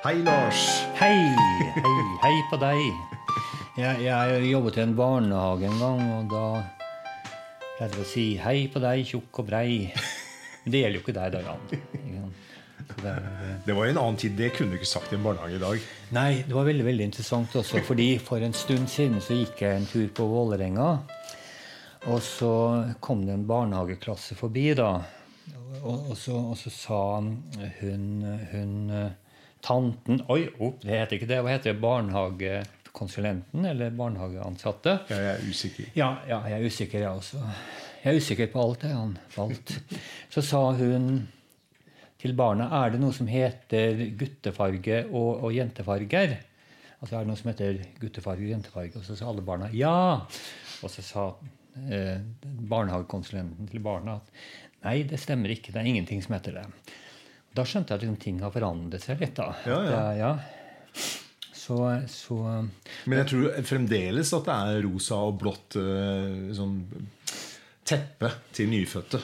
Hei, Lars. Hei, hei, hei på deg. Jeg, jeg jobbet i en barnehage en gang, og da pleide jeg å si 'hei på deg, tjukk og brei'. Men det gjelder jo ikke deg, da, Jan. Det Det var en annen tid. Det kunne du ikke sagt i en barnehage i dag. Nei, det var veldig veldig interessant også, fordi for en stund siden så gikk jeg en tur på Vålerenga. Og så kom det en barnehageklasse forbi, da. Og, og, så, og så sa hun, hun tanten Oi, opp, det heter ikke det. Hva heter det? Barnehagekonsulenten? Eller barnehageansatte? Jeg er usikker. Ja, ja, jeg er usikker, jeg også. Jeg er usikker på alt, jeg, Han falt. Så sa hun til barna er det noe som heter guttefarge og, og jentefarger. Altså er det noe som heter guttefarge og jentefarge? Og så sa alle barna ja. Og så sa eh, barnehagekonsulenten til barna at nei, det stemmer ikke. Det er ingenting som heter det. Da skjønte jeg at liksom, ting har forandret seg litt. da. Ja, ja. Det ja. Så, så Men jeg tror fremdeles at det er rosa og blått eh, sånn teppe til nyfødte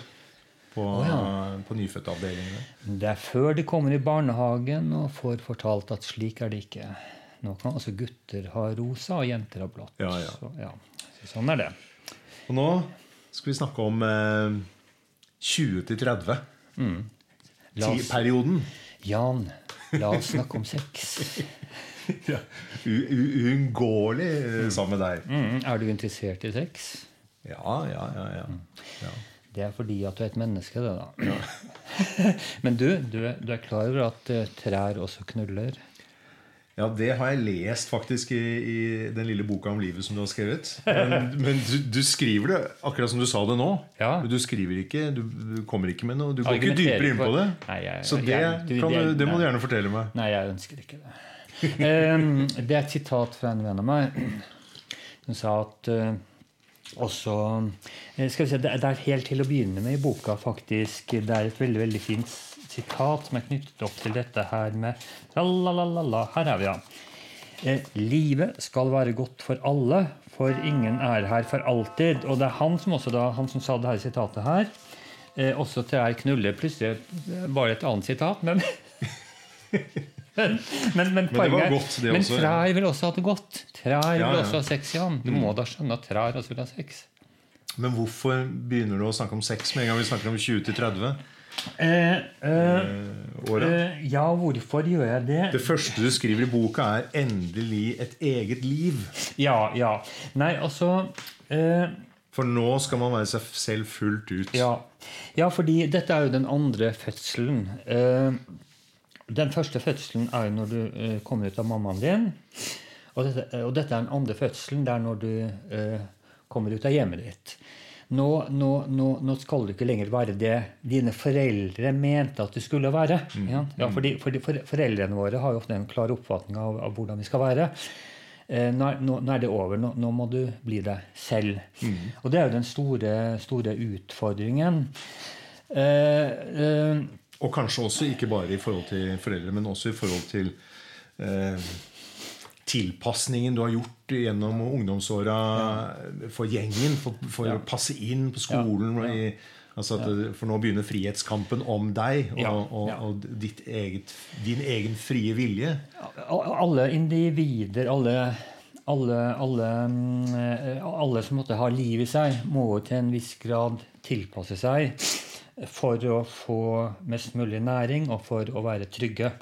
på, på nyfødtavdelingene. Det er før de kommer i barnehagen og får fortalt at slik er det ikke. Nå kan altså gutter ha rosa og jenter ha blått. Ja, ja. Så, ja. Så sånn er det. Og nå skal vi snakke om eh, 20 til 30. La oss, Perioden. Jan, la oss snakke om sex. Ja. Uunngåelig eh, sammen med deg. Mm, er du interessert i sex? Ja, ja, ja. ja. ja. Det er fordi at du er et menneske, det, da. Men du, du, du er klar over at eh, trær også knuller? Ja, det har jeg lest faktisk i, i den lille boka om livet som du har skrevet. Men, men du, du skriver det akkurat som du sa det nå. Ja. Du skriver ikke, du du kommer ikke med noe Du går ikke dypere inn på det. Nei, jeg- Så det, jeg- kan det- det må du gjerne fortelle meg. Nei, jeg ønsker ikke det. um, det er et sitat fra en venn av meg. Hun sa at uh, også eh, skal vi se, det, det er helt til å begynne med i boka, faktisk. Det er et veldig veldig fint sitat som er knyttet opp til dette her med la-la-la-la. Her er vi, ja. Eh, livet skal være godt for alle, for ingen er her for alltid. Og det er han som også da, han som sa det her sitatet her. Eh, også til ei knulle. Plutselig bare et annet sitat, men men, men, men, var poenget er- godt, det men også, Men trær vil også ha det godt. Trær Ja, vil ja. også ha sex, Jan. Du må da skjønne at trær også vil ha sex. Men hvorfor begynner du å snakke om sex med en gang vi snakker om 20 til 30 Eh, eh, eh, eh, ja, hvorfor gjør jeg det? Det første du skriver i boka, er 'endelig et eget liv'. Ja, ja. Nei, altså eh, For nå skal man være seg selv fullt ut. Ja. ja, fordi dette er jo den andre fødselen. Eh, den første fødselen er jo når du kommer ut av mammaen din. Og dette, og dette er den andre fødselen. Det er når du kommer ut av hjemmet ditt. Nå, nå, nå, nå skal du ikke lenger være det dine foreldre mente at du skulle være. Mm. Ja? Ja, fordi, fordi Foreldrene våre har jo ofte en klar oppfatning av, av hvordan vi skal være. Eh, nå, nå, er det over. Nå, nå må du bli deg selv. Og det er jo den store, store utfordringen. Eh, eh, Og kanskje også ikke bare i forhold til foreldre, men også i forhold til eh, tilpasningen du har gjort gjennom ungdomsåra for gjengen, for, for å passe inn på skolen. Ja. I, altså at, For nå begynner frihetskampen om deg og, Ja, og, ja. og ditt eget, din egen frie vilje. alle individer, alle, alle, alle, mm, eh, alle som måtte ha liv i seg, må til en viss grad tilpasse seg for å få mest mulig næring og for å være trygge.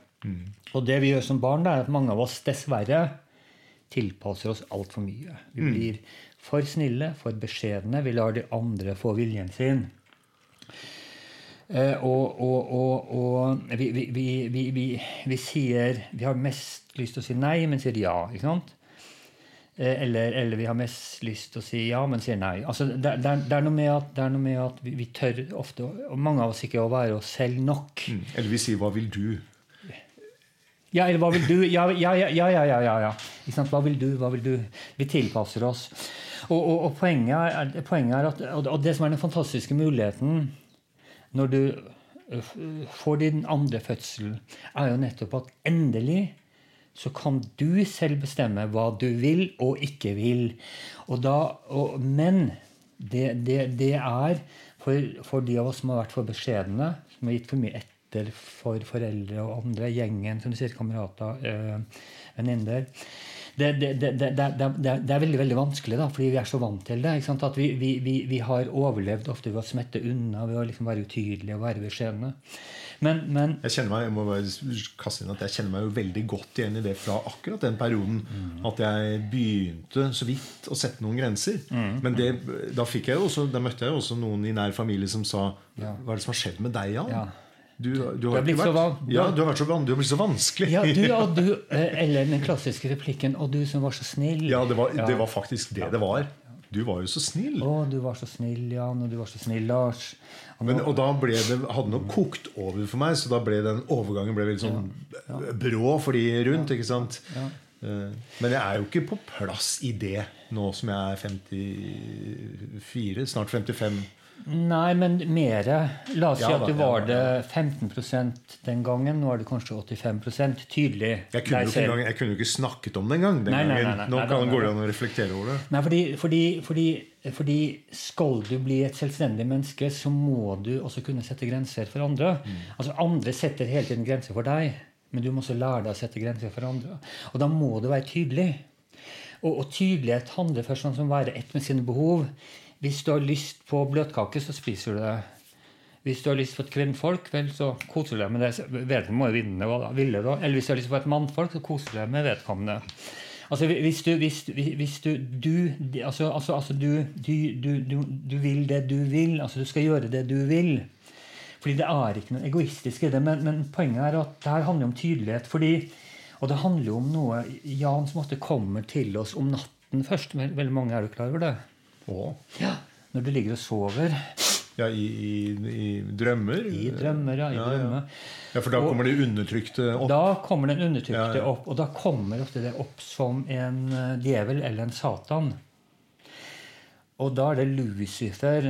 Og det vi gjør som barn, er at mange av oss dessverre tilpasser oss altfor mye. Vi blir for snille, for beskjedne. Vi lar de andre få viljen sin. Eh, og og, og, og vi, vi, vi, vi, sier Vi har mest lyst til å si nei, men sier ja. ikke sant? Eh, eller, eller vi har mest lyst til å si ja, men sier nei. Altså, det, det, er, det, er noe med at, det er noe med at vi, tør ofte, og mange av oss ikke, å være oss selv nok. Eller vi sier 'hva vil du'? Ja, eller hva vil du? Ja, ja, ja, ja, ja, ja, ja? Hva vil du? Hva vil du? Vi tilpasser oss. Og, og, og poenget, er, poenget er at Og det som er den fantastiske muligheten når du får din andre fødsel, er jo nettopp at endelig så kan du selv bestemme hva du vil og ikke vil. Og da, og, men det, det, det er for, for de av oss som har vært for beskjedne, som har gitt for mye etter vanter for foreldre og andre. Gjengen, som du sier, kamerater, øh, venninner. Det, det, det, det, er veldig veldig vanskelig, da, fordi vi er så vant til det. At vi, vi, vi, vi, har overlevd ofte ved å smette unna, ved å liksom være utydelige og være beskjedne. Men, men, jeg kjenner meg jeg må bare kaste inn at jeg kjenner meg jo veldig godt igjen i det fra akkurat den perioden. Mm. At jeg begynte så vidt å sette noen grenser. Mm. Men det, da, fikk jeg også, da møtte jeg også noen i nær familie som sa ja. Hva er det som har skjedd med deg, Jan? Ja. Du, du, har vært, ja, du har vært så van, du har blitt så vanskelig. Ja, du, du, eh, eller den klassiske replikken 'Og du som var så snill'. Ja, det var, det var faktisk det det var. Du var jo så snill. Å, du var så snill, Jan. Og du var så snill, Lars. Og, Men, og da ble det, hadde noe kokt over for meg, så da ble den overgangen ble veldig sånn brå for de rundt. ikke sant? Ja. Eh, men jeg er jo ikke på plass i det nå som jeg er 54, snart 55. Nei, men mer. La oss si at du var det 15% den gangen. Nå er det kanskje 85 Tydelig. Jeg kunne, jo ikke, jeg kunne ikke snakket om det engang. Den nei, nei, nei, nei, Nå kan går det an å reflektere over det. Nei, fordi, fordi, fordi, fordi, skal du bli et selvstendig menneske, så må du også kunne sette grenser for andre. Mm. Altså Andre setter hele tiden grenser for deg, men du må også lære deg å sette grenser for andre. Og da må du være tydelig. Og, og tydelighet handler først om å være ett med sine behov. Hvis du har lyst på bløtkake, så spiser du det. Hvis du har lyst på et kvinnfolk, vel, så koser du deg med det. Vedkommende må jo vinne, da, ville da. Eller hvis du har lyst på et mannfolk, så koser du deg med vedkommende. Altså hvis du, hvis, hvis du, du altså, altså, altså du, du, du, vil det du vil. Altså du skal gjøre det du vil. Fordi det er ikke noe egoistisk i det. Men, men poenget er at det her handler om tydelighet. fordi og det handler jo om noe Jan som måtte komme til oss om natten først. Veldig mange er jo klar over det. Å. Ja, Når du ligger og sover. Ja, i, i, i drømmer? I drømmer, ja. i ja, drømmer. Ja. for da og, kommer det undertrykte opp? Da kommer den undertrykte opp. Og da kommer ofte det opp som en eh, djevel eller en satan. Og da er det Lucifer,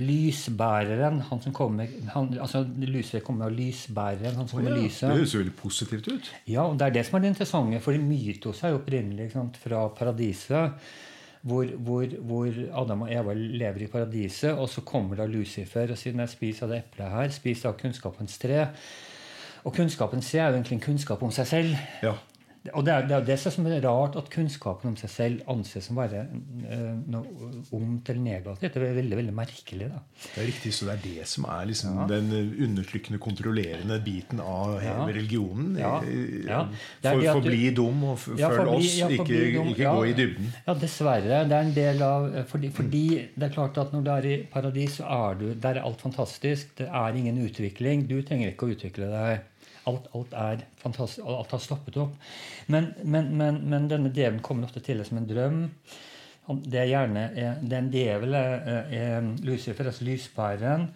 lysbæreren, han som kommer han, altså Lucifer kommer av lysbæreren, han som oh, kommer med lyset. Det høres veldig positivt ut. Ja, og det er det som er det interessante. For mytos er jo opprinnelig sant, fra paradiset hvor, hvor, hvor, Adam og Eva lever i paradiset, og så kommer da Lucifer og sier nei, spis av det eplet her. Spis av kunnskapens tre. Og kunnskapens tre er jo egentlig en kunnskap om seg selv. Ja. Og det er, det er det som er rart, at kunnskapen om seg selv anses som bare uh, noe ondt eller negativt. Det er veldig veldig merkelig. da. Det er riktig, Så det er det som er liksom ja. den undertrykkende, kontrollerende biten av ja. religionen? Ja. ja. For å bli dum og følg oss, ikke, ikke gå i dybden? Ja, dessverre. Det er en del av fordi, fordi, det er klart at når du er i paradis, så er du Der er alt fantastisk. Det er ingen utvikling. Du trenger ikke å utvikle deg. Alt, alt, er fantastisk, alt har stoppet opp. Men, men, men, men denne djevelen kommer ofte til deg som en drøm. Det er gjerne det er en djevel er, er Lucifer, altså lysbæreren.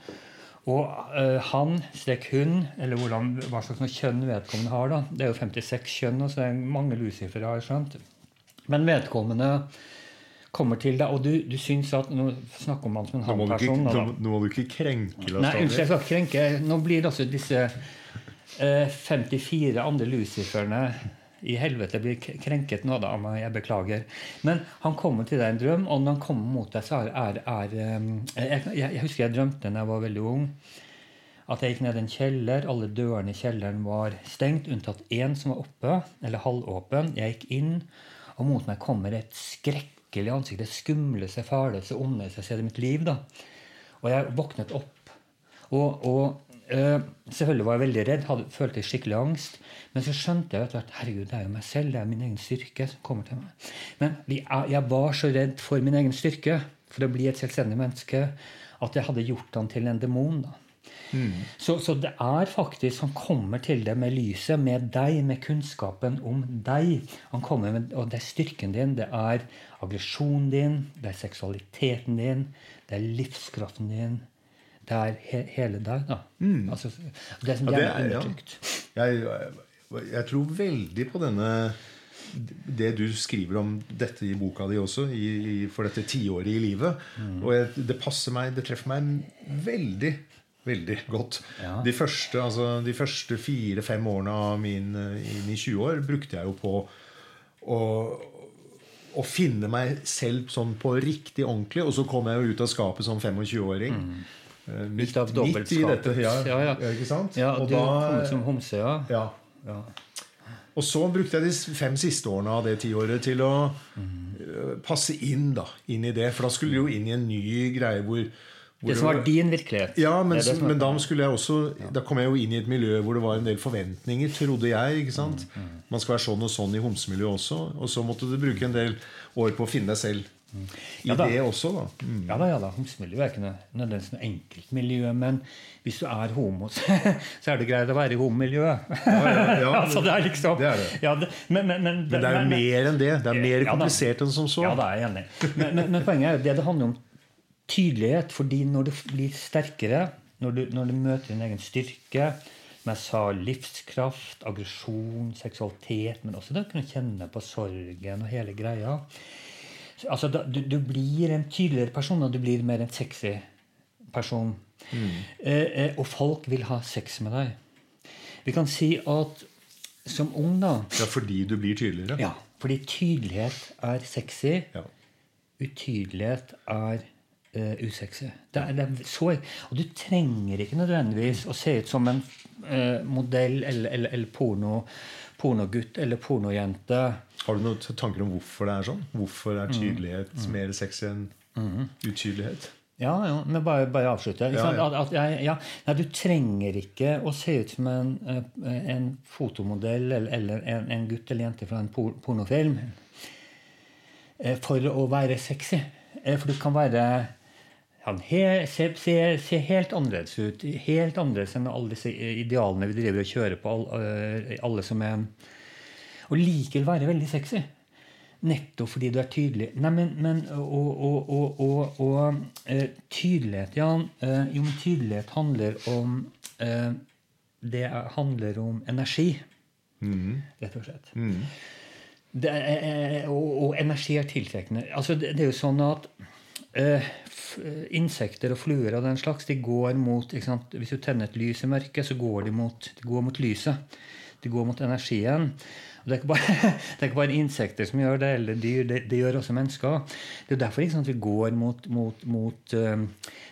Og uh, han, strek hun, eller hvordan, hva slags kjønn vedkommende har da, Det er jo 56 kjønn, så det er mange Lucifere, har jeg skjønt. Men vedkommende kommer til deg, og du, du syns at Nå snakker man som en halvperson. Nå, nå, må du ikke krenke Nei, unnskyld, jeg skal ikke krenke. Nå blir det altså disse 54 eh, andre luciferne i helvete blir krenket nå, da. Jeg beklager. Men han kommer til deg i en drøm, og når han kommer mot deg, så er, er, eh, jeg, jeg, husker jeg drømte da jeg var veldig ung, at jeg gikk ned en kjeller. Alle dørene i kjelleren var stengt, unntatt én som var oppe, eller halvåpen. Jeg gikk inn, og mot meg kommer et skrekkelig ansikt. Det skumleste, fæleste, ondeste jeg har sett i mitt liv. da. Og jeg våknet opp. Og, og selvfølgelig var jeg veldig redd, hadde, følte skikkelig angst. Men så skjønte jeg at herregud, det er jo meg selv, det er min egen styrke som kommer til meg. Men jeg var så redd for min egen styrke, for å bli et selvstendig menneske, at jeg hadde gjort han til en demon. da. Mm. Så, så, det er faktisk Han kommer til deg med lyset, med deg, med kunnskapen om deg. Han kommer med, Og det er styrken din, det er aggresjonen din, det er seksualiteten din, det er livskraften din det er he hele deg. da. Mm. Altså, det som ja, det er undertrykt. Ja. Jeg, jeg, tror veldig på denne det du skriver om dette i boka di også, i, i, for dette tiåret i livet. Mm. Og jeg, det passer meg, det treffer meg veldig veldig godt. Ja. De første, altså, første fire-fem årene av min inn i 20 år brukte jeg jo på å, å finne meg selv sånn på riktig ordentlig. Og så kom jeg jo ut av skapet som 25-åring. Mm. Eh, midt, midt i dette. Ja, Ja, ja. ja, ikke sant? Ja, og du kom da, ut som homse, ja. ja. ja. Og så brukte jeg de fem siste årene av det tiåret til å mm. passe inn da, inn i det. For da skulle du jo inn i en ny greie hvor, hvor Det som var din virkelighet. Ja, men, Det det men da skulle jeg også Da kom jeg jo inn i et miljø hvor det var en del forventninger, trodde jeg. ikke sant? Mm, Man skal være sånn og sånn i homsemiljøet også. Og så måtte du bruke en del år på å finne deg selv i Mm. Ja da. det også, da. Mm. Ja da, ja da, Homsemiljø er ikke nødvendigvis noe enkelt miljø, men hvis du er homo, så er det greit å være i homomiljøet. ja, ja. ja. altså, det er liksom Det er det. Ja, det men, men, men, Men det er jo mer enn det. Det er mer Ja komplisert enn som så. Ja, da er jeg enig. Men, men, men poenget er jo det det handler om tydelighet. fordi når du blir sterkere, når du, når du møter din egen styrke men jeg sa, livskraft, aggresjon, seksualitet, men også det å kunne kjenne på sorgen og hele greia altså, du, du blir en tydeligere person, og du blir mer en sexy person. Eh, eh, og folk vil ha sex med deg. Vi kan si at som ung, da Ja, fordi du blir tydeligere. ja, fordi tydelighet er sexy. Ja. Utydelighet er eh, usexy. Det er, det er så, og du trenger ikke nødvendigvis å se ut som en eh, modell eller, eller, eller porno, pornogutt eller pornojente. Har du noen tanker om hvorfor det er sånn? Hvorfor Mm. er tydelighet mer sexy enn utydelighet? Ja, ja, men bare, bare avslutte. Ja, ja. At, at jeg, ja, nei, du trenger ikke å se ut som en, eh, en fotomodell eller, eller en, en gutt eller jente fra en por pornofilm eh, for å være sexy. Eh, For du kan være han he, ser, ser, se helt annerledes ut. Helt annerledes enn alle disse idealene vi driver og kjører på. Alle, eh, alle som er Og likevel være veldig sexy. Nettopp fordi du er tydelig. Nei, men, men og, og, og, og, eh, tydelighet, ja. Eh, jo, men tydelighet handler om Det er- handler om energi, rett og slett. Det er, og energi er tiltrekkende. Altså, det, det er jo sånn at eh, insekter og fluer og den slags, de går mot? Hvis du tenner et lys i mørket, så går de mot, de går mot lyset. De går mot energien. Og det, er ikke bare, er ikke bare insekter som gjør det, eller dyr. Det, det gjør også mennesker. Det er derfor sant, vi går mot, mot, mot eh,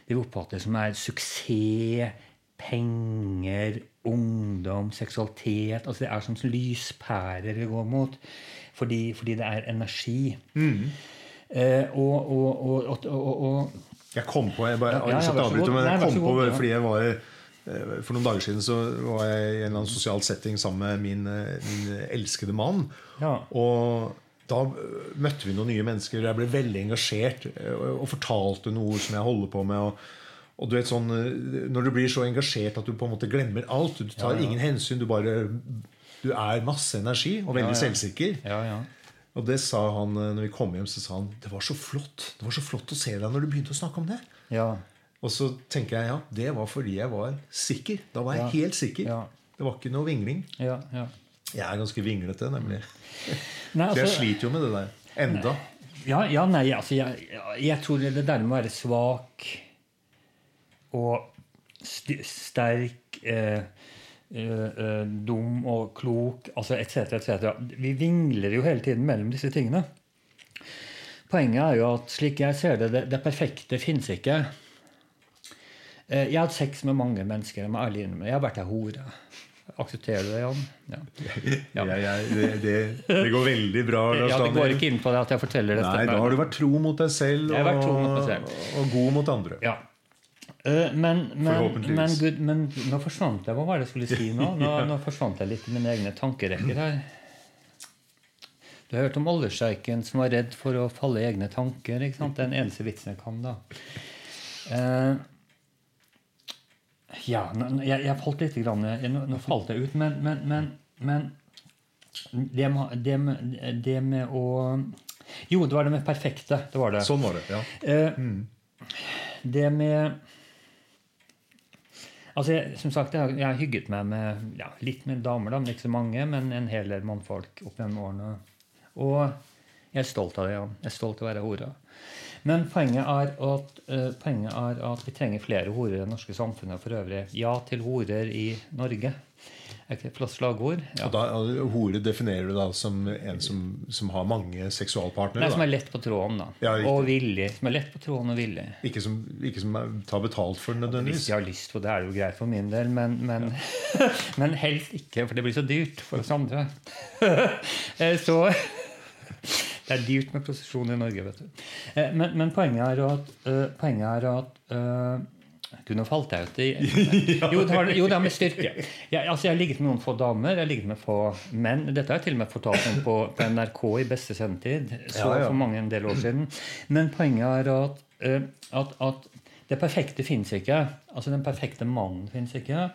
det vi oppfatter som er suksess, penger, ungdom, seksualitet. altså Det er som lyspærer vi går mot. Fordi, fordi det er energi. Eh, og, og, og, Jeg kom på jeg bare, Ja, ja, vær men jeg kom på ja. fordi jeg var eh, For noen dager siden så var jeg i en eller annen sosial setting sammen med min, eh, min elskede mann. Ja. Og da eh, møtte vi noen nye mennesker. Jeg ble veldig engasjert eh, og fortalte noe som jeg holder på med. Og, og du vet sånn, eh, Når du blir så engasjert at du på en måte glemmer alt. Du tar ingen hensyn. Du bare du er masse energi og veldig Ja, ja. selvsikker. ja, ja. Og det sa han eh, når vi kom hjem, så sa han det var så flott Det var så flott å se deg når du begynte å snakke om det. ja. Og så tenker jeg ja, det var fordi jeg var sikker. Da var jeg Ja. helt sikker. Ja. Det var ikke noe vingling. ja, ja. Jeg er ganske vinglete, nemlig. Nei, Så jeg altså- sliter jo med det der. Enda. Ja, ja nei, altså jeg, jeg tror det der med å være svak og st sterk, eh, dum og klok, altså etc., etc. Vi vingler jo hele tiden mellom disse tingene. Poenget er jo at slik jeg ser det, det, det perfekte fins ikke. Eh, Jeg har hatt sex med mange mennesker. Jeg må ærlig innrømme. Jeg har vært ei hore. Aksepterer du det, Jan? Ja. Ja. ja, ja det, det, det går veldig bra. Lars ja, Det går ikke inn på det at jeg forteller dette. Nei, da har du vært tro mot deg selv tro mot og god mot andre. Ja. Eh, men, men, men, Gud, men nå forsvant jeg. Hva var det jeg skulle si nå? Nå, nå forsvant jeg litt i mine egne tankerekker her. Du har hørt om oljesjeiken som var redd for å falle i egne tanker. ikke sant? Det er den eneste vitsen jeg kan, da. Uh, ja, jeg, jeg falt litt grann, nå, nå falt jeg ut, men, men, men, men det, med, det, med, det med å Jo, det var det med perfekte. Det var det. Sånn var det. ja. Eh, Det med Altså, jeg, som sagt, jeg jeg har hygget meg med ja, litt med damer, da, men ikke så mange, men en hel del mannfolk opp gjennom årene. Og jeg er stolt av det, ja. Jeg er stolt av å være hore. Men poenget er, at, uh, poenget er at vi trenger flere horer i det norske samfunnet for øvrig. Ja til horer i Norge. Er ikke et flott slagord? Ja. Og da, hore definerer du da som en som, som har mange seksualpartnere? Nei, som er lett på tråden, da. Ja, og villig. Som er lett på tråden og villig. Ikke som, ikke som er- tar betalt for Hvis nødvendigvis? de har lyst på det, er det jo greit for min del, men, men, men helst ikke, for det blir så dyrt for oss andre. Eh, så Det er dyrt med prosesjon i Norge, vet du. Eh, Men, men poenget er at, eh, poenget er at Gud, nå falt jeg ut i Jo, det har, jo, det har med styrke. Jeg, altså, jeg har ligget med noen få damer, jeg har ligget med få menn. Dette har jeg til og med fortalt om på, på NRK i beste sendetid så Ja, ja. for mange en del år siden. Men poenget er at, eh, at, at det perfekte fins ikke. Altså Den perfekte mannen fins ikke.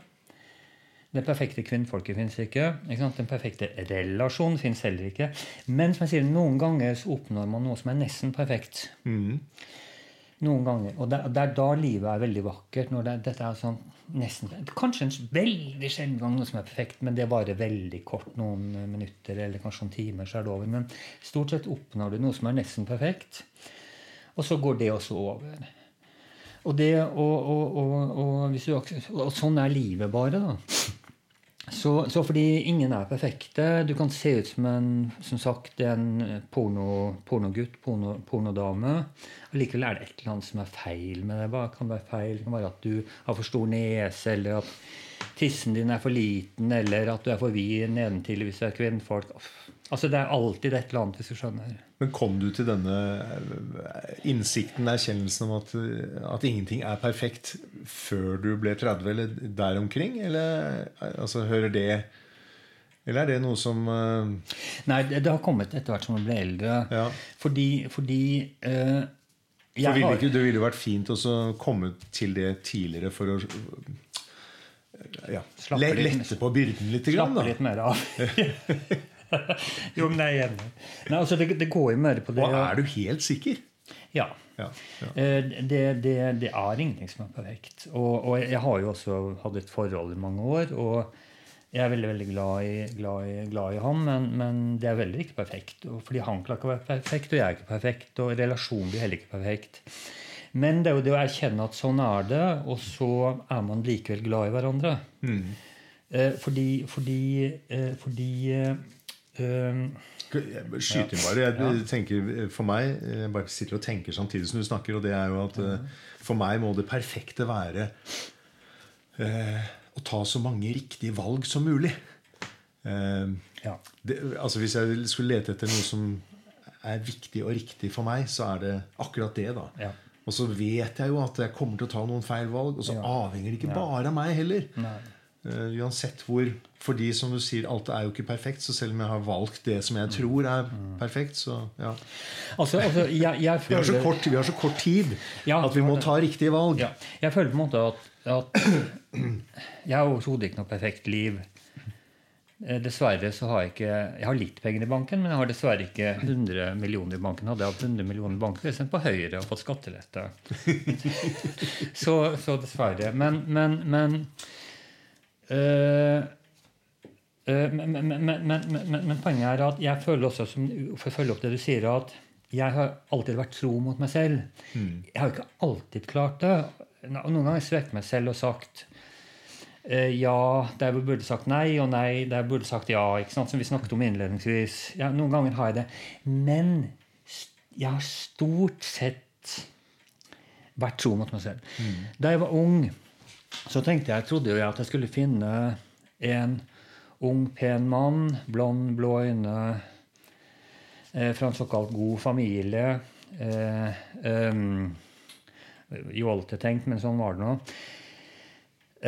Det perfekte kvinnfolket fins ikke. ikke? Den perfekte relasjonen fins heller ikke. Men som jeg sier, noen ganger så oppnår man noe som er nesten perfekt. Mhm. Noen ganger. Og det, det er da livet er veldig vakkert. når det, dette er sånn nesten, Kanskje en veldig sjelden gang noe som er perfekt, men det varer veldig kort. Noen minutter eller kanskje noen timer, så er det over. Men stort sett oppnår du noe som er nesten perfekt. Og så går det også over. Og, det, og, og, og, sånn er livet bare, da. Så, så fordi ingen er perfekte Du kan se ut som en som sagt, en porno, pornogutt, porno, pornodame. Allikevel er det et eller annet som er feil med det. Hva kan være feil? Det kan være at du har for stor nese, eller at tissen din er for liten, eller at du er for vid nedentil hvis du er kvinnfolk. Altså Det er alltid et eller annet, hvis du skjønner. Men kom du til denne eh, innsikten, erkjennelsen om at, at ingenting er perfekt, før du ble 30, eller der omkring? Eller eh, altså, hører det Eller er det noe som uh... Nei, det, har kommet etter hvert som jeg ble eldre. Ja. Fordi, fordi uh, jeg ville har- ikke, Det ville jo vært fint å komme til det tidligere for å ja, lette på byrden litt. Slappe litt mer av. jo, men jeg er enig. Nei, altså, det, det går jo mer på det Og er du helt sikker? Ja. Ja, ja. Eh, Det, det, det er ingenting som er perfekt. Og, og jeg har jo også hatt et forhold i mange år. Og jeg er veldig veldig glad i, glad i, glad i ham, men, men det er veldig ikke perfekt. Og fordi han klarer ikke å være perfekt, og jeg er ikke perfekt. Og relasjonen blir heller ikke perfekt. Men det er jo det å erkjenne at sånn er det, og så er man likevel glad i hverandre. Eh, fordi fordi, eh, fordi eh, eh, Skyt Skyter inn bare. Jeg tenker For meg Jeg bare sitter og tenker samtidig som du snakker, og det er jo at eh, for meg må det perfekte være eh, å ta så mange riktige valg som mulig. Eh, ja. det, altså Hvis jeg skulle lete etter noe som er viktig og riktig for meg, så er det akkurat det. da Ja. Og så vet jeg jo at jeg kommer til å ta noen feil valg, og så Ja. avhenger det ikke bare av meg heller. Nei. Eh, uansett hvor Fordi som du sier, alt er jo ikke perfekt. Så selv om jeg har valgt det som jeg tror er perfekt, så ja. Altså, altså jeg, jeg Vi har så kort, vi har så kort tid Ja, at vi må ta riktige valg. Ja, jeg føler på en måte at, at jeg har overhodet ikke noe perfekt liv. Eh, Dessverre så har jeg ikke Jeg har litt penger i banken, men jeg har dessverre ikke 100 millioner i banken. Hadde jeg hatt 100 millioner i banken, ville jeg sendt på Høyre og fått skattelette. så, så dessverre. Men, men, men men, men, men, men, men, men, poenget er at jeg føler også, som, for å følge opp det du sier, at jeg har alltid vært tro mot meg selv. Jeg har jo ikke alltid klart det. Noen ganger har jeg svekket meg selv og sagt eh, ja der jeg burde sagt nei, og nei der jeg burde sagt ja. Som vi snakket om innledningsvis. Ja, noen ganger har jeg det. Men jeg har stort sett vært tro mot meg selv. Da jeg var ung, så tenkte jeg, trodde jeg at jeg skulle finne en ung, pen mann, blond, blå øyne, eh, fra en såkalt god familie. Eh, um, Jålete tenkt, men sånn var det nå.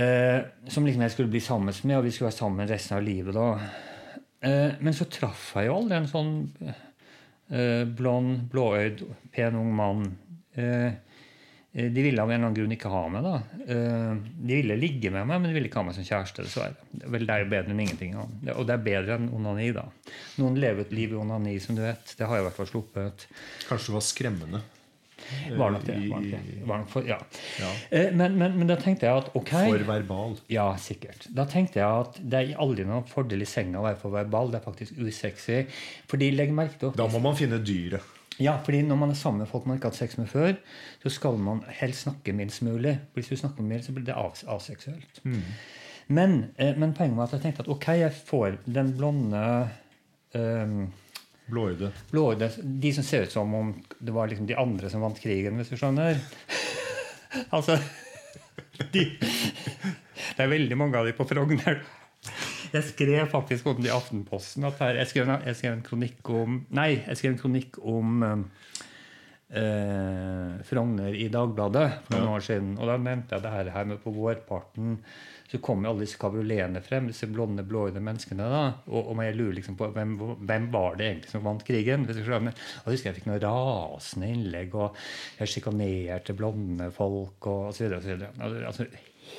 Eh, som liksom jeg skulle bli sammen med, og vi skulle være sammen resten av livet. da. Eh, men så traff jeg jo aldri en sånn eh, blond, blåøyd, pen ung mann. Eh, eh, de ville av en eller annen grunn ikke ha meg. da. Eh, de ville ligge med meg, men de ville ikke ha meg som kjæreste. dessverre. Det er vel det er jo bedre enn ingenting. da. Og det er bedre enn onani. da. Noen lever et liv i onani, som du vet. Det har jeg i hvert fall sluppet. Kanskje det var skremmende. Var nok det. Var nok det. Var nok for, ja. Ja. Eh, Men, men, men da tenkte jeg at ok For verbal. Ja, sikkert. Da tenkte jeg at det er aldri noen fordel i senga å være for verbal. Det er faktisk usexy. Fordi legg merke til Da må man finne dyret. Ja, fordi Når man er sammen med folk man ikke har hatt sex med før, så skal man helst snakke minst mulig. Hvis du snakker mer, så blir det aseksuelt. aseksuelt. Men, eh, men poenget var at jeg tenkte at ok, jeg får den blonde um, Blåøyde. blåøyde De som ser ut som om det var liksom de andre som vant krigen, hvis du skjønner. altså de, Det er veldig mange av de på Frogner. Jeg skrev faktisk om det i Aftenposten. Her, jeg, skrev, jeg skrev en kronikk om Nei, jeg skrev en kronikk om eh, Frogner i Dagbladet for noen år siden. Og da nevnte jeg det her, her med på vårparten. Så kommer alle disse kabrioletene frem, disse blonde, blåøyde menneskene. da, Og, og jeg lurer liksom på hvem, hvem var det egentlig som vant krigen? hvis du skjønner. Og jeg husker jeg fikk noen rasende innlegg, og jeg sjikanerte blonde folk og. Altså, altså,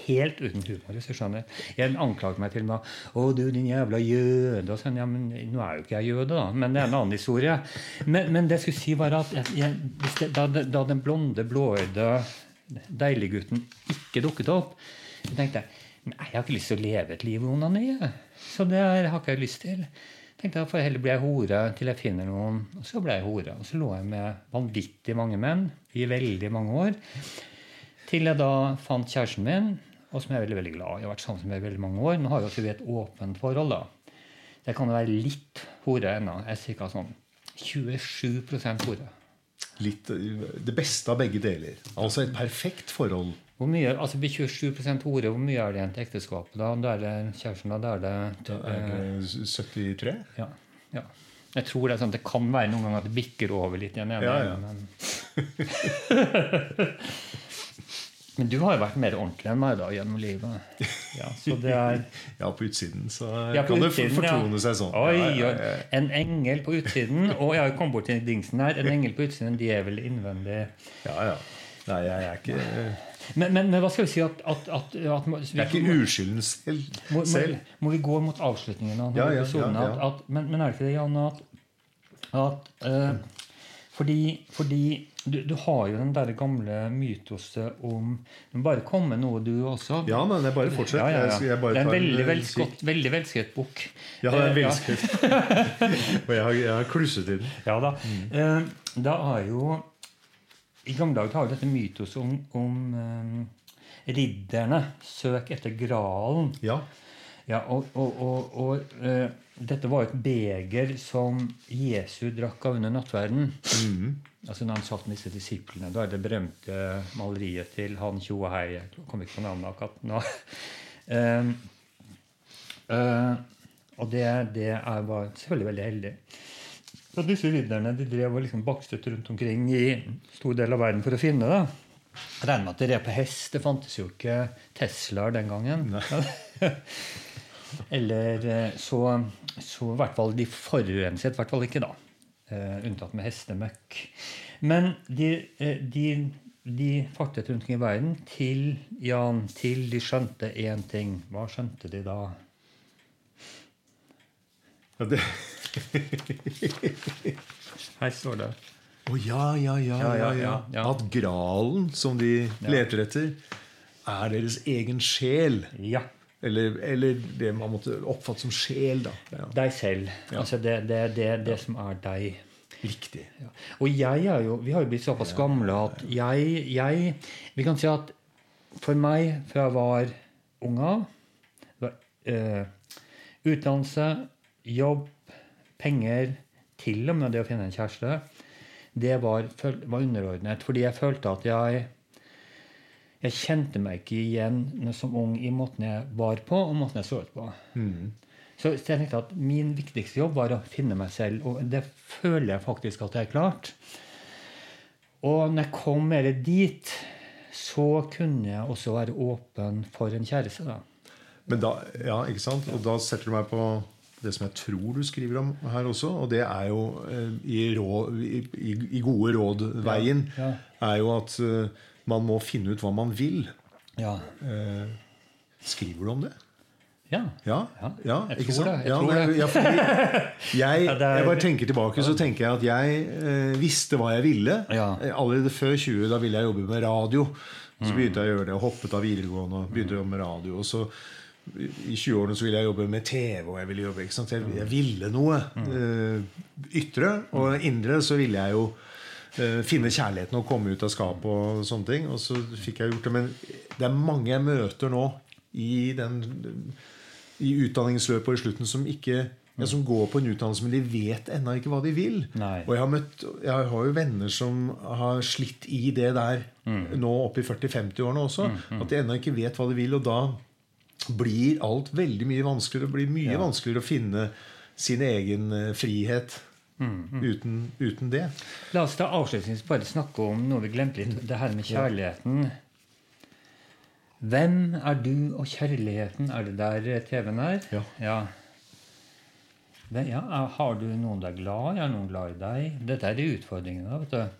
helt uten humor, hvis du skjønner. En anklaget meg til med 'Å, du, din jævla jøde'. Og sånn, ja, men Nå er jo ikke jeg jøde, da, men det er en annen historie. Men, men det jeg skulle si, var at jeg, jeg, det, da, da den blonde, blåøyde deiliggutten ikke dukket opp, så tenkte jeg Nei, jeg har ikke lyst til å leve et liv i onani. jeg. Så det har jeg ikke lyst til. tenkte jeg, får jeg heller bli hore til jeg finner noen. Og så ble jeg hore. Og så lå jeg med vanvittig mange menn i veldig mange år. Til jeg da fant kjæresten min, og som jeg er veldig veldig glad i. Jeg har vært sammen med i veldig mange år. Nå har jo også vi et åpent forhold. da. Det kan jo være litt hore ennå. Jeg er ca. sånn 27 hore. Litt, det beste av begge deler. Altså et perfekt forhold. Hvor mye, altså blir 27% hore, hvor mye er det igjen til ekteskapet? da? Da er det kjæresten, da? Da er det, Da er det 73? ja, ja. Jeg tror det er sånn, det kan være noen ganger at det bikker over litt igjen. Ja, ja. Men, men du har jo vært mer ordentlig enn meg da gjennom livet. Ja, så det er Ja, på utsiden så Ja, på kan utsiden, det fortone ja. seg sånn. Oi. En engel på utsiden. Og jeg har jo kommet bort til dingsen her. En engel på utsiden, de er vel innvendig. ja, ja. Nei, jeg er ikke, Men, men, men hva skal vi si at, at, at, at vi, er ikke uskylden selv. må, må, må vi gå mot avslutningen av ja, episoden? men, men er det ikke det, Janne, at, eh, fordi, fordi du, du har jo den der gamle mytoset om Du må bare komme noe, du også. Ja, men jeg bare fortsett. Ja, ja, ja. Det er en veldig, eh, velskott, veldig velskrevet bok. Ja, det er velskrevet. Og jeg har, jeg har klusset i den. Ja da. Eh, da er jo I gamle dager har jo dette mytoset om, om eh, ridderne. Søk etter gralen. Ja. Ja, og, og, og, og dette var et beger som Jesu drakk av under nattverden. Mm. Altså når han satt med disse disiplene. Da er det berømte maleriet til han Tjo og Hei. Jeg kommer ikke på navnet akkurat nå. Uh, uh, og det, det er, var selvfølgelig veldig heldig. Så disse ridderne de drev og liksom bakstet rundt omkring i stor del av verden for å finne det. Regner med at de red på hest. Det fantes jo ikke Teslaer den gangen. Eller eh, så, så i hvert fall de forurenset i hvert fall ikke, da. Eh, unntatt med hestemøkk. Men de, eh, de, de fartet rundt omkring i verden til, Jan, til de skjønte én ting. Hva skjønte de da? Ja, det, Her står det. Å ja, Ja, ja, ja, ja. ja, ja. At gralen som de leter etter, er deres egen sjel. Ja. Eller, eller det man måtte oppfatte som sjel, da. Ja. Deg selv. Altså det, det, det, det som er deg. Riktig. Ja. Og jeg er jo, vi har jo blitt såpass gamle at jeg, jeg Vi kan si at for meg, fra jeg var ung av var, eh, Utdannelse, jobb, penger, til og med det å finne en kjæreste, det var, var underordnet. Fordi jeg følte at jeg jeg kjente meg ikke igjen som ung i måten jeg var på, og måten jeg så ut på. Så, så jeg tenkte at min viktigste jobb var å finne meg selv, og det føler jeg faktisk at jeg har klart. Og når jeg kom mer dit, så kunne jeg også være åpen for en kjæreste. da. Men da, ja, ikke sant? Og da setter du meg på det som jeg tror du skriver om her også, og det er jo eh, i, rå, i, i, gode råd-veien, Ja, er jo at eh, man må finne ut hva man vil. Ja. Eh, skriver du om det? ja. Ja, Ja, jeg tror det, jeg ja, tror det. Jeg, er- jeg bare tenker tilbake, så tenker jeg at jeg eh, visste hva jeg ville. Eh, Allerede før 20, da ville jeg jobbe med radio. Mm. Så begynte jeg å gjøre det, og hoppet av videregående og begynte å jobbe med radio. Og så i 20-årene så ville jeg jobbe med TV, og jeg ville jobbe? Jeg, jeg ville noe Mm. eh, ytre. Og indre så ville jeg jo finne kjærligheten og komme ut av skapet og sånne ting. Og så fikk jeg gjort det. Men det er mange jeg møter nå i, den, i utdanningsløpet og i slutten som ikke ja, som går på en utdannelse, men de vet ennå ikke hva de vil. Nei. Og jeg har, møtt, jeg har jo venner som har slitt i det der Mm. nå oppe i 40-50-årene også. At de ennå ikke vet hva de vil. Og da blir alt veldig mye vanskeligere. Det blir mye vanskeligere å finne sin egen eh, frihet Mm, uten, uten det. La oss da avslutningsvis bare snakke om noe vi glemte litt. Det her med kjærligheten. Hvem er du og kjærligheten? Er det der TV-en er? Ja. ja. Ja. Har du noen du er glad i? Er noen glad i deg? Dette er de utfordringene. vet du.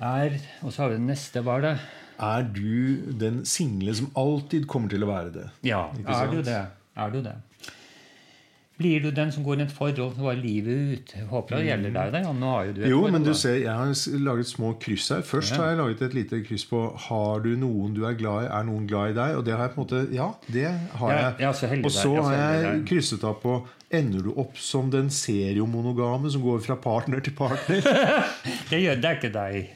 Er, og så har vi det neste. Hva er det? Er du den single som alltid kommer til å være det? Ja, er du det? Er du det? Blir du den som går i et forhold som var livet ut? Jeg håper det gjelder deg. da. Nå har jo du et Jo, forhold, men du da. ser, jeg har laget små kryss her. Først Ja. har jeg laget et lite kryss på 'Har du noen du er glad i? Er noen glad i deg?' Og det har jeg på en måte Ja, det har Ja, jeg. ja, så Og så så har jeg krysset av på 'Ender du opp som den seriomonogame som går fra partner til partner?' Det gjør det ikke deg.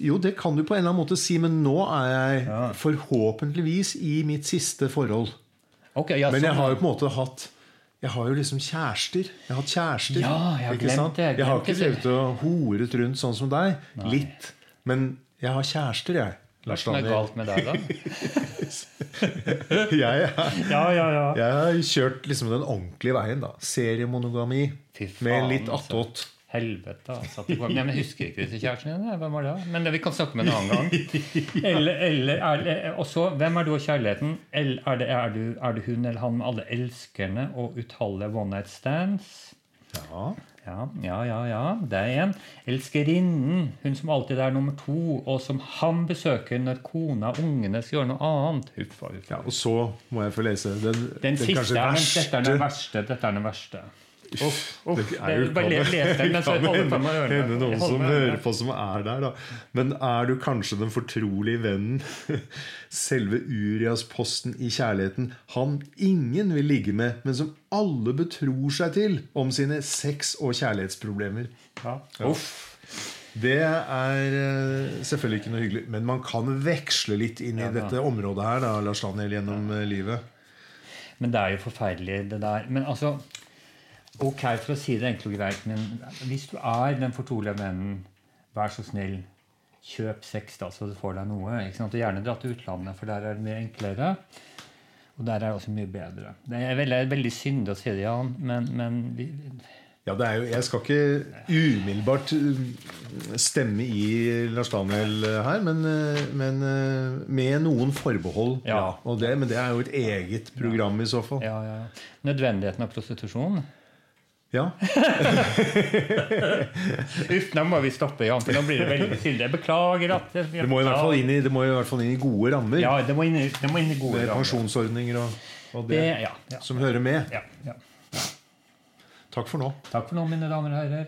Jo, det kan du på en eller annen måte si, men nå er jeg Ja. forhåpentligvis i mitt siste forhold. Okay, ja, Men jeg har jo på en måte hatt Jeg har jo liksom kjærester. Jeg har hatt kjærester. Ja, jeg har ikke glemt sant? det, jeg Jeg har ikke drevet og horet rundt sånn som deg. Litt. Men jeg har kjærester, jeg. Lars Hva er galt med deg, da? Jeg, er- Ja, ja, ja. jeg har kjørt liksom den ordentlige veien. da Seriemonogami faen, med litt altså. attåt. Helvete, altså. det men jeg husker ikke disse kjærestene dine. Hvem var det? Men det, vi kan snakke med en annen gang. Eller, eller er, så, hvem er du og kjærligheten? Eller er, det, er, du, er du hun eller han med alle elskerne og utallige one night stands? Ja. Ja, ja, ja, ja. Det er en. Elskerinnen. Hun som alltid er nummer to, og som han besøker når kona og ungene skal gjøre noe annet. Huffa, huffa. ja, Og så må jeg få lese den, Den siste kanskje verste. dette er den verste. Dette er den verste. Det er jo det- kan- hende- noen som hører på, som er der, da. Men er du kanskje den fortrolige vennen? Selve Urias-posten i kjærligheten. Han ingen vil ligge med, men som alle betror seg til om sine sex- og kjærlighetsproblemer. Ja. Uff. Det er eh, selvfølgelig ikke noe hyggelig, men man kan veksle litt inn i Ja, dette området her, da, Lars Daniel, gjennom eh, livet. Men det er jo forferdelig, det der. Men altså Ok, for å si det enkelt og greit, men hvis du er den fortrolige vennen, vær så snill, kjøp sex, da, så du får deg noe. Ikke sant? Og gjerne dra til utlandet, for der er det mye enklere. Og der er det også mye bedre. Det er veldig, veldig synd å si det, Jan, men, men Ja, det er jo, Jeg skal ikke umiddelbart uh, stemme i Lars Daniel uh, her, men, uh, men med noen forbehold. Ja. Og det, men det er jo et eget program i så fall. ja, ja. Nødvendigheten av prostitusjon. Ja. Uff, nå må vi stoppe, Jan, for nå blir det veldig stille. Jeg beklager at Det må i hvert fall inn i, det må i, hvert fall inn i gode rammer. Ja, det må inn i, det må inn i gode rammer. pensjonsordninger og, og det, Det, ja, ja, som hører med. ja, ja. Takk for nå. Takk for nå, mine damer og herrer.